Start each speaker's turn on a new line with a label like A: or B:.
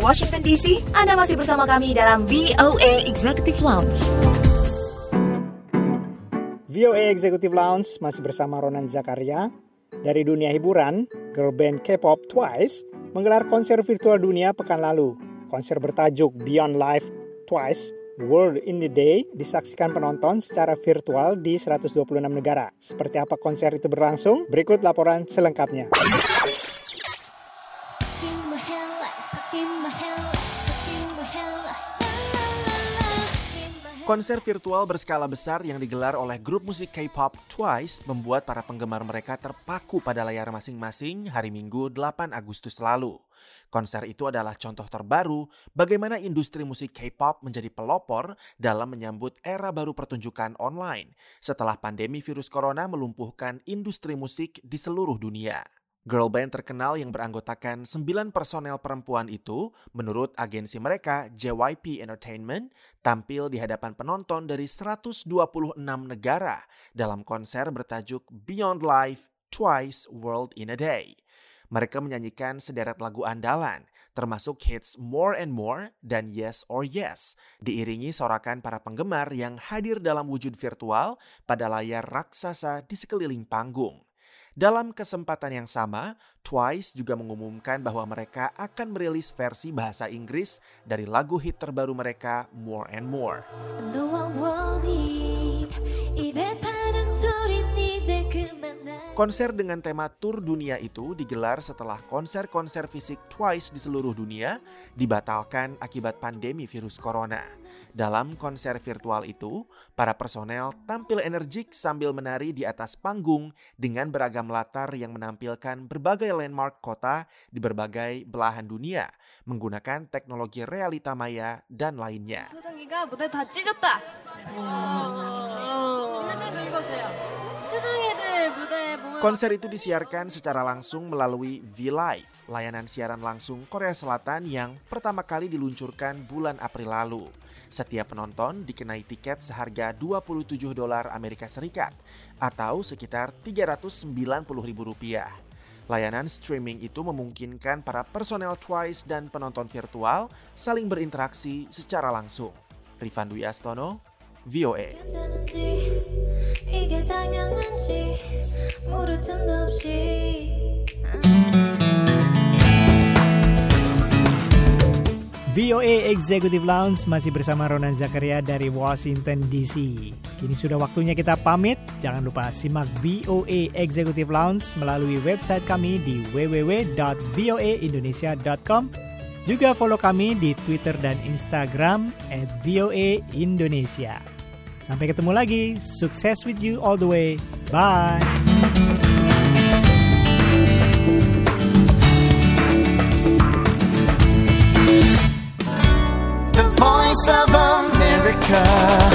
A: Washington DC, Anda masih bersama kami dalam VOA Executive Lounge.
B: VOA Executive Lounge masih bersama Ronan Zakaria. Dari dunia hiburan, girl band K-pop Twice menggelar konser virtual dunia pekan lalu. Konser bertajuk Beyond Life Twice World in the Day disaksikan penonton secara virtual di 126 negara. Seperti apa konser itu berlangsung? Berikut laporan selengkapnya.
C: Konser virtual berskala besar yang digelar oleh grup musik K-pop Twice membuat para penggemar mereka terpaku pada layar masing-masing hari Minggu 8 Agustus lalu. Konser itu adalah contoh terbaru bagaimana industri musik K-pop menjadi pelopor dalam menyambut era baru pertunjukan online setelah pandemi virus corona melumpuhkan industri musik di seluruh dunia. Girl band terkenal yang beranggotakan 9 personel perempuan itu, menurut agensi mereka JYP Entertainment, tampil di hadapan penonton dari 126 negara dalam konser bertajuk Beyond Life Twice World in a Day. Mereka menyanyikan sederet lagu andalan, termasuk hits More and More dan Yes or Yes, diiringi sorakan para penggemar yang hadir dalam wujud virtual pada layar raksasa di sekeliling panggung. Dalam kesempatan yang sama, Twice juga mengumumkan bahwa mereka akan merilis versi bahasa Inggris dari lagu hit terbaru mereka More and More. Konser dengan tema tur dunia itu digelar setelah konser-konser fisik Twice di seluruh dunia dibatalkan akibat pandemi virus corona. Dalam konser virtual itu, para personel tampil energik sambil menari di atas panggung dengan beragam latar yang menampilkan berbagai landmark kota di berbagai belahan dunia menggunakan teknologi realita maya dan lainnya. Konser itu disiarkan secara langsung melalui V-Live, layanan siaran langsung Korea Selatan yang pertama kali diluncurkan bulan April lalu. Setiap penonton dikenai tiket seharga 27 dolar Amerika Serikat atau sekitar 390 ribu rupiah. Layanan streaming itu memungkinkan para personel Twice dan penonton virtual saling berinteraksi secara langsung. Rifan Dwi Astono, VOA.
B: VOA Executive Lounge masih bersama Ronan Zakaria dari Washington DC. Kini sudah waktunya kita pamit. Jangan lupa simak VOA Executive Lounge melalui website kami di www.voaindonesia.com. Juga follow kami di Twitter dan Instagram at VOA Indonesia. Sampai ketemu lagi. Sukses with you all the way. Bye.
D: The voice of America.